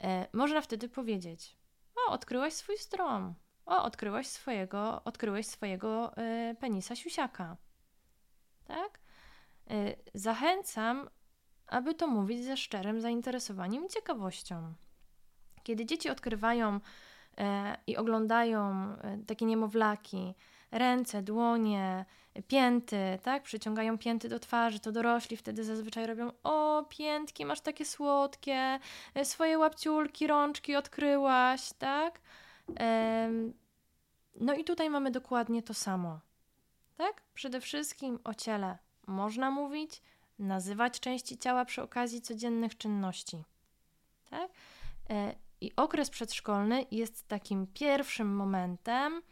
E, można wtedy powiedzieć: O, odkryłaś swój strom. O, odkryłaś swojego, odkryłeś swojego e, penisa siusiaka. Tak? zachęcam, aby to mówić ze szczerym zainteresowaniem i ciekawością. Kiedy dzieci odkrywają e, i oglądają e, takie niemowlaki, ręce, dłonie, pięty, tak? Przyciągają pięty do twarzy, to dorośli wtedy zazwyczaj robią: O, piętki, masz takie słodkie, e, swoje łapciulki, rączki odkryłaś, tak? No i tutaj mamy dokładnie to samo, tak? Przede wszystkim o ciele można mówić, nazywać części ciała przy okazji codziennych czynności, tak? I okres przedszkolny jest takim pierwszym momentem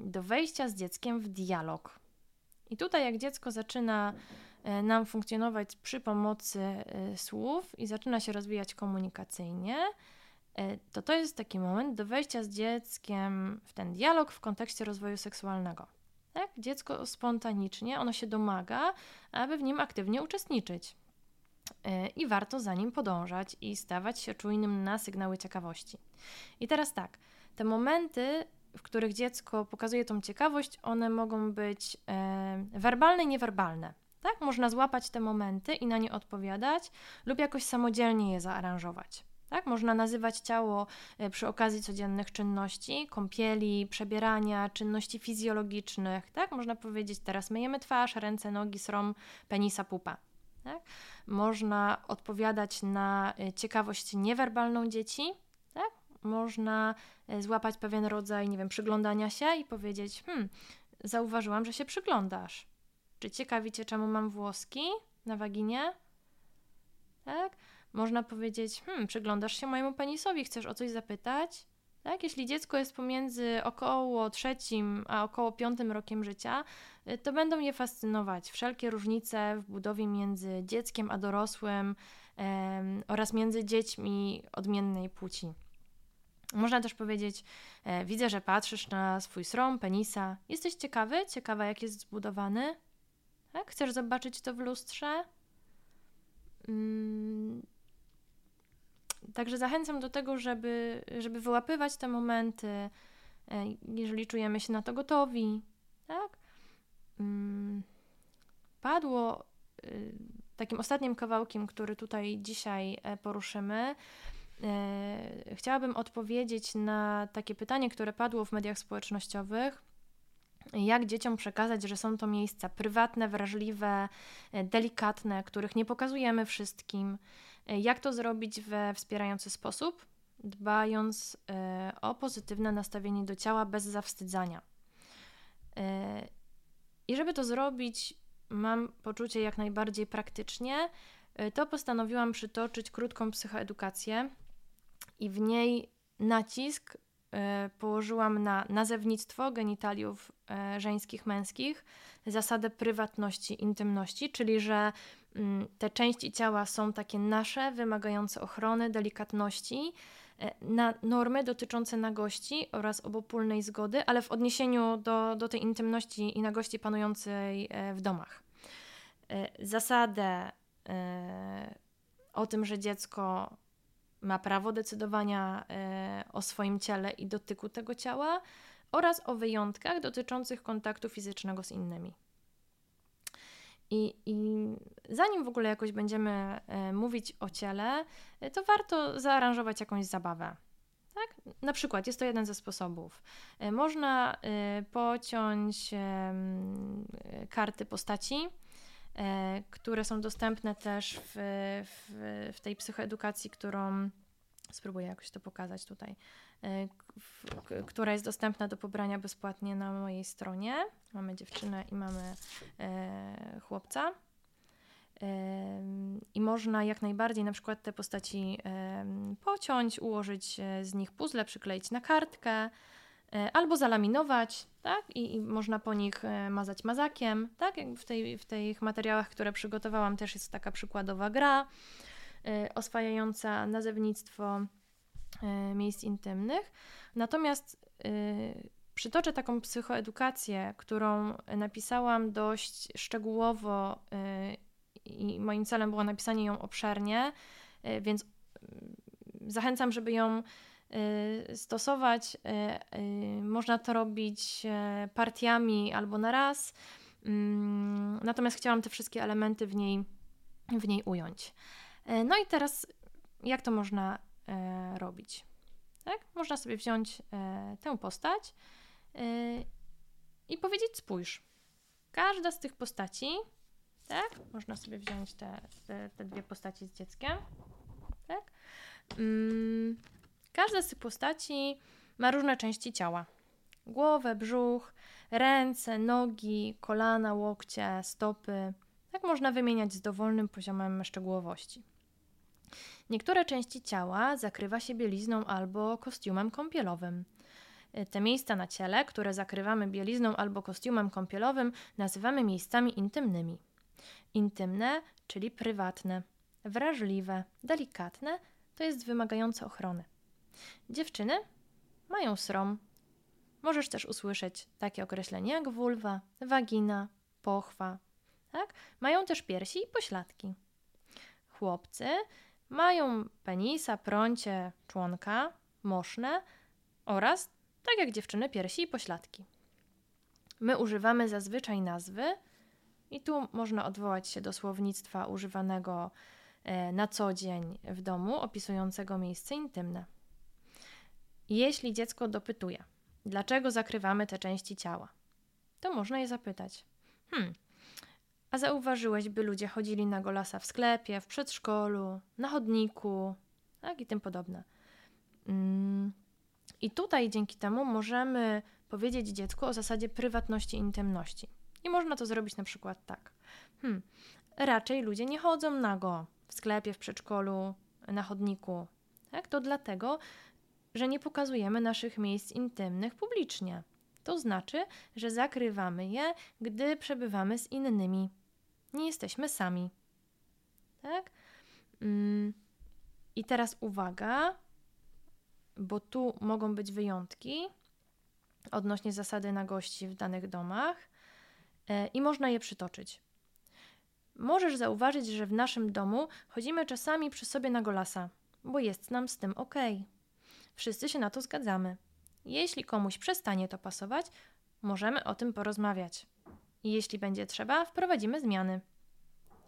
do wejścia z dzieckiem w dialog. I tutaj, jak dziecko zaczyna e, nam funkcjonować przy pomocy e, słów i zaczyna się rozwijać komunikacyjnie, e, to to jest taki moment do wejścia z dzieckiem w ten dialog w kontekście rozwoju seksualnego. Tak? Dziecko spontanicznie, ono się domaga, aby w nim aktywnie uczestniczyć. I warto za nim podążać i stawać się czujnym na sygnały ciekawości. I teraz tak, te momenty, w których dziecko pokazuje tą ciekawość, one mogą być e, werbalne i niewerbalne. Tak? Można złapać te momenty i na nie odpowiadać, lub jakoś samodzielnie je zaaranżować. Tak? Można nazywać ciało e, przy okazji codziennych czynności, kąpieli, przebierania, czynności fizjologicznych. Tak? Można powiedzieć, teraz myjemy twarz, ręce, nogi, srom, penisa, pupa. Tak? Można odpowiadać na e, ciekawość niewerbalną dzieci? Można e, złapać pewien rodzaj, nie wiem, przyglądania się i powiedzieć: Hmm, zauważyłam, że się przyglądasz. Czy ciekawi cię, czemu mam włoski na waginie? Tak? Można powiedzieć: Hmm, przyglądasz się mojemu penisowi, chcesz o coś zapytać? Tak? Jeśli dziecko jest pomiędzy około trzecim a około piątym rokiem życia, y, to będą je fascynować wszelkie różnice w budowie między dzieckiem a dorosłym oraz między dziećmi odmiennej płci. Można też powiedzieć: e, Widzę, że patrzysz na swój srom, penisa. Jesteś ciekawy? Ciekawa, jak jest zbudowany? Tak? Chcesz zobaczyć to w lustrze? Mm, Także zachęcam do tego, żeby, żeby wyłapywać te momenty, e, jeżeli czujemy się na to gotowi. Tak? Mm, padło y, takim ostatnim kawałkiem, który tutaj dzisiaj e, poruszymy. E, chciałabym odpowiedzieć na takie pytanie, które padło w mediach społecznościowych. Jak dzieciom przekazać, że są to miejsca prywatne, wrażliwe, delikatne, których nie pokazujemy wszystkim, E, jak to zrobić we wspierający sposób, dbając e, o pozytywne nastawienie do ciała bez zawstydzania. E, I żeby to zrobić, mam poczucie jak najbardziej praktycznie, to postanowiłam przytoczyć krótką psychoedukację i w niej nacisk położyłam na nazewnictwo genitaliów żeńskich, męskich, zasadę prywatności, intymności, czyli że Mm, te części ciała są takie nasze, wymagające ochrony, delikatności, e, na normy dotyczące nagości oraz obopólnej zgody, ale w odniesieniu do, do tej intymności i nagości panującej e, w domach. E, zasadę o tym, że dziecko ma prawo decydowania e, o swoim ciele i dotyku tego ciała oraz o wyjątkach dotyczących kontaktu fizycznego z innymi. I, I, zanim w ogóle jakoś będziemy e, mówić o ciele, e, to warto zaaranżować jakąś zabawę. Tak? Na przykład jest to jeden ze sposobów. Można pociąć karty postaci, które są dostępne też w, w, w tej psychoedukacji, którą spróbuję jakoś to pokazać tutaj, która jest dostępna do pobrania bezpłatnie na mojej stronie. Mamy dziewczynę i mamy e, chłopca. E, I można jak najbardziej na przykład te postaci e, pociąć, ułożyć e, z nich puzzle, przykleić na kartkę e, albo zalaminować, tak? I, I, można po nich e, mazać mazakiem, tak? Jak w, tej, w tych materiałach, które przygotowałam, też jest taka przykładowa gra oswajająca nazewnictwo miejsc intymnych. Natomiast Przytoczę taką psychoedukację, którą napisałam dość szczegółowo i moim celem było napisanie ją obszernie, więc y, zachęcam, żeby ją stosować. Można to robić partiami albo na raz. Mm, natomiast chciałam te wszystkie elementy w niej, w niej ująć. No i teraz, jak to można robić? Tak? Można sobie wziąć tę postać i powiedzieć: Spójrz, każda z tych postaci, tak? Można sobie wziąć te, te, te dwie postaci z dzieckiem, tak? Każda z tych postaci ma różne części ciała: głowę, brzuch, ręce, nogi, kolana, łokcie, stopy. Tak można wymieniać z dowolnym poziomem szczegółowości. Niektóre części ciała zakrywa się bielizną albo kostiumem kąpielowym. Y, te miejsca na ciele, które zakrywamy bielizną albo kostiumem kąpielowym, nazywamy miejscami intymnymi. Intymne, czyli prywatne, wrażliwe, delikatne, to jest wymagające ochrony. Dziewczyny mają srom. Możesz też usłyszeć takie określenia jak vulwa, wagina, pochwa. Tak? Mają też piersi i pośladki. Chłopcy mają penisa, prącie, członka, moszne oraz tak jak dziewczyny piersi i pośladki. My używamy zazwyczaj nazwy, i tu można odwołać się do słownictwa używanego e, na co dzień w domu, opisującego miejsce intymne. Jeśli dziecko dopytuje, dlaczego zakrywamy te części ciała, to można je zapytać: Hmm, a zauważyłeś, by ludzie chodzili na golasa w sklepie, w przedszkolu, na chodniku, tak i tym podobne. Hmm, i tutaj dzięki temu możemy powiedzieć dziecku o zasadzie prywatności i intymności. I można to zrobić na przykład tak. Hmm, raczej ludzie nie chodzą nago w sklepie, w przedszkolu, na chodniku. Tak? To dlatego, że nie pokazujemy naszych miejsc intymnych publicznie. To znaczy, że zakrywamy je, gdy przebywamy z innymi. Nie jesteśmy sami. Tak? Mm. I teraz uwaga, bo tu mogą być wyjątki odnośnie zasady nagości w danych domach e, i można je przytoczyć. Możesz zauważyć, że w naszym domu chodzimy czasami przy sobie na golasa, bo jest nam z tym ok. Wszyscy się na to zgadzamy. Jeśli komuś przestanie to pasować, możemy o tym porozmawiać. Jeśli będzie trzeba, wprowadzimy zmiany.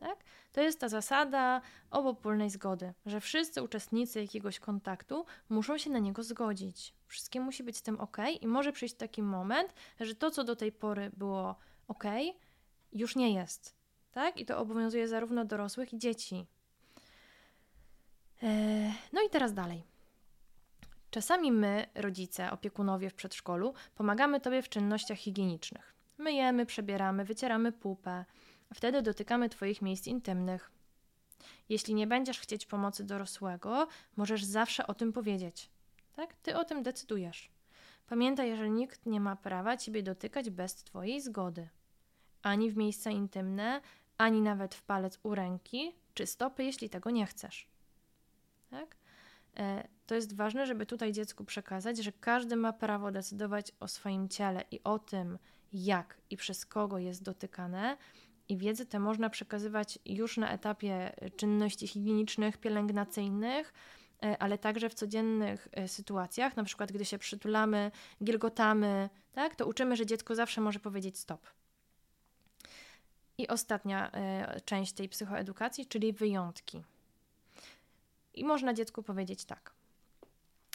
Tak? To jest ta zasada obopólnej zgody, że wszyscy uczestnicy jakiegoś kontaktu muszą się na niego zgodzić. Wszystkim musi być z tym ok, i może przyjść taki moment, że to, co do tej pory było ok, już nie jest. Tak? I to obowiązuje zarówno dorosłych i dzieci. Eee, no i teraz dalej. Czasami my, rodzice, opiekunowie w przedszkolu, pomagamy Tobie w czynnościach higienicznych. Myjemy, przebieramy, wycieramy pupę, Wtedy dotykamy Twoich miejsc intymnych. Jeśli nie będziesz chcieć pomocy dorosłego, możesz zawsze o tym powiedzieć. Tak? Ty o tym decydujesz. Pamiętaj, że nikt nie ma prawa Ciebie dotykać bez Twojej zgody. Ani w miejsca intymne, ani nawet w palec u ręki czy stopy, jeśli tego nie chcesz. Tak? E, to jest ważne, żeby tutaj dziecku przekazać, że każdy ma prawo decydować o swoim ciele i o tym, jak i przez kogo jest dotykane, i wiedzę tę można przekazywać już na etapie czynności higienicznych, pielęgnacyjnych, ale także w codziennych sytuacjach, na przykład gdy się przytulamy, gilgotamy, tak, to uczymy, że dziecko zawsze może powiedzieć stop. I ostatnia część tej psychoedukacji, czyli wyjątki. I można dziecku powiedzieć tak.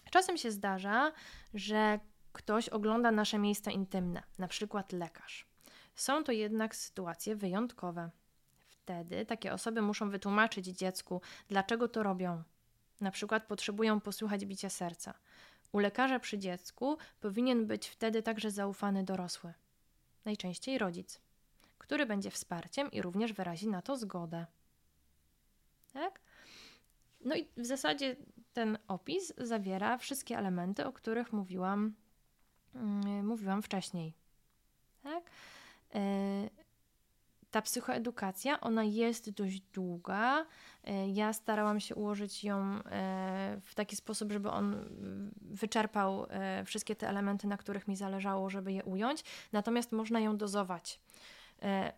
Czasem się zdarza, że ktoś ogląda nasze miejsca intymne, na przykład lekarz. Są to jednak sytuacje wyjątkowe. Wtedy takie osoby muszą wytłumaczyć dziecku, dlaczego to robią. Na przykład potrzebują posłuchać bicia serca. U lekarza przy dziecku powinien być wtedy także zaufany dorosły, najczęściej rodzic, który będzie wsparciem i również wyrazi na to zgodę. Tak? No i w zasadzie ten opis zawiera wszystkie elementy, o których mówiłam, yy, mówiłam wcześniej. Tak? Yy, ta psychoedukacja, ona jest dość długa. Yy, ja starałam się ułożyć ją w taki sposób, żeby on wyczerpał wszystkie te elementy, na których mi zależało, żeby je ująć. Natomiast można ją dozować.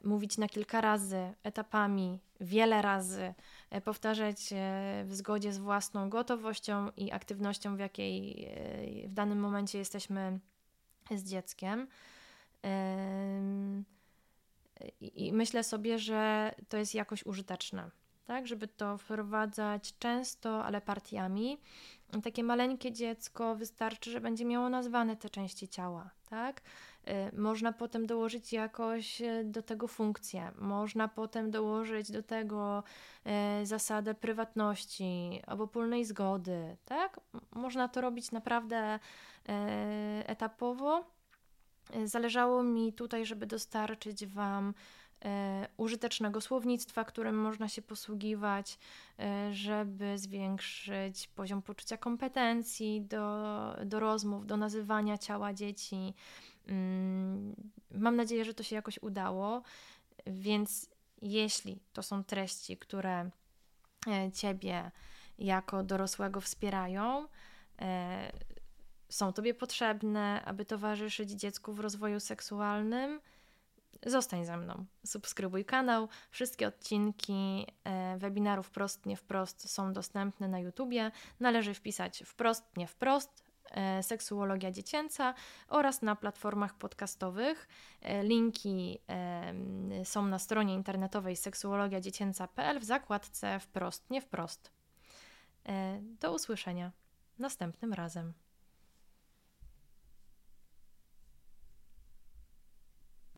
Mówić na kilka razy, etapami, wiele razy, E, powtarzać e, w zgodzie z własną gotowością i aktywnością, w jakiej e, w danym momencie jesteśmy z dzieckiem. I myślę sobie, że to jest jakoś użyteczne, tak, żeby to wprowadzać często, ale partiami. Takie maleńkie dziecko wystarczy, że będzie miało nazwane te części ciała, tak? Y, można potem dołożyć jakoś y, do tego funkcję, można potem dołożyć do tego y, zasadę prywatności, obopólnej zgody, tak? Można to robić naprawdę etapowo. Zależało mi tutaj, żeby dostarczyć Wam użytecznego słownictwa, którym można się posługiwać, żeby zwiększyć poziom poczucia kompetencji do, do rozmów, do nazywania ciała dzieci. Mm, mam nadzieję, że to się jakoś udało, więc jeśli to są treści, które e, Ciebie jako dorosłego wspierają, e, są Tobie potrzebne, aby towarzyszyć dziecku w rozwoju seksualnym, zostań ze mną. Subskrybuj kanał. Wszystkie odcinki e, webinarów Wprost, nie wprost są dostępne na YouTubie. Należy wpisać wprost, nie wprost seksuologia dziecięca oraz na platformach podcastowych. E, linki są na stronie internetowej seksuologiadziecięca.pl w zakładce wprost, nie wprost. E, do usłyszenia następnym razem.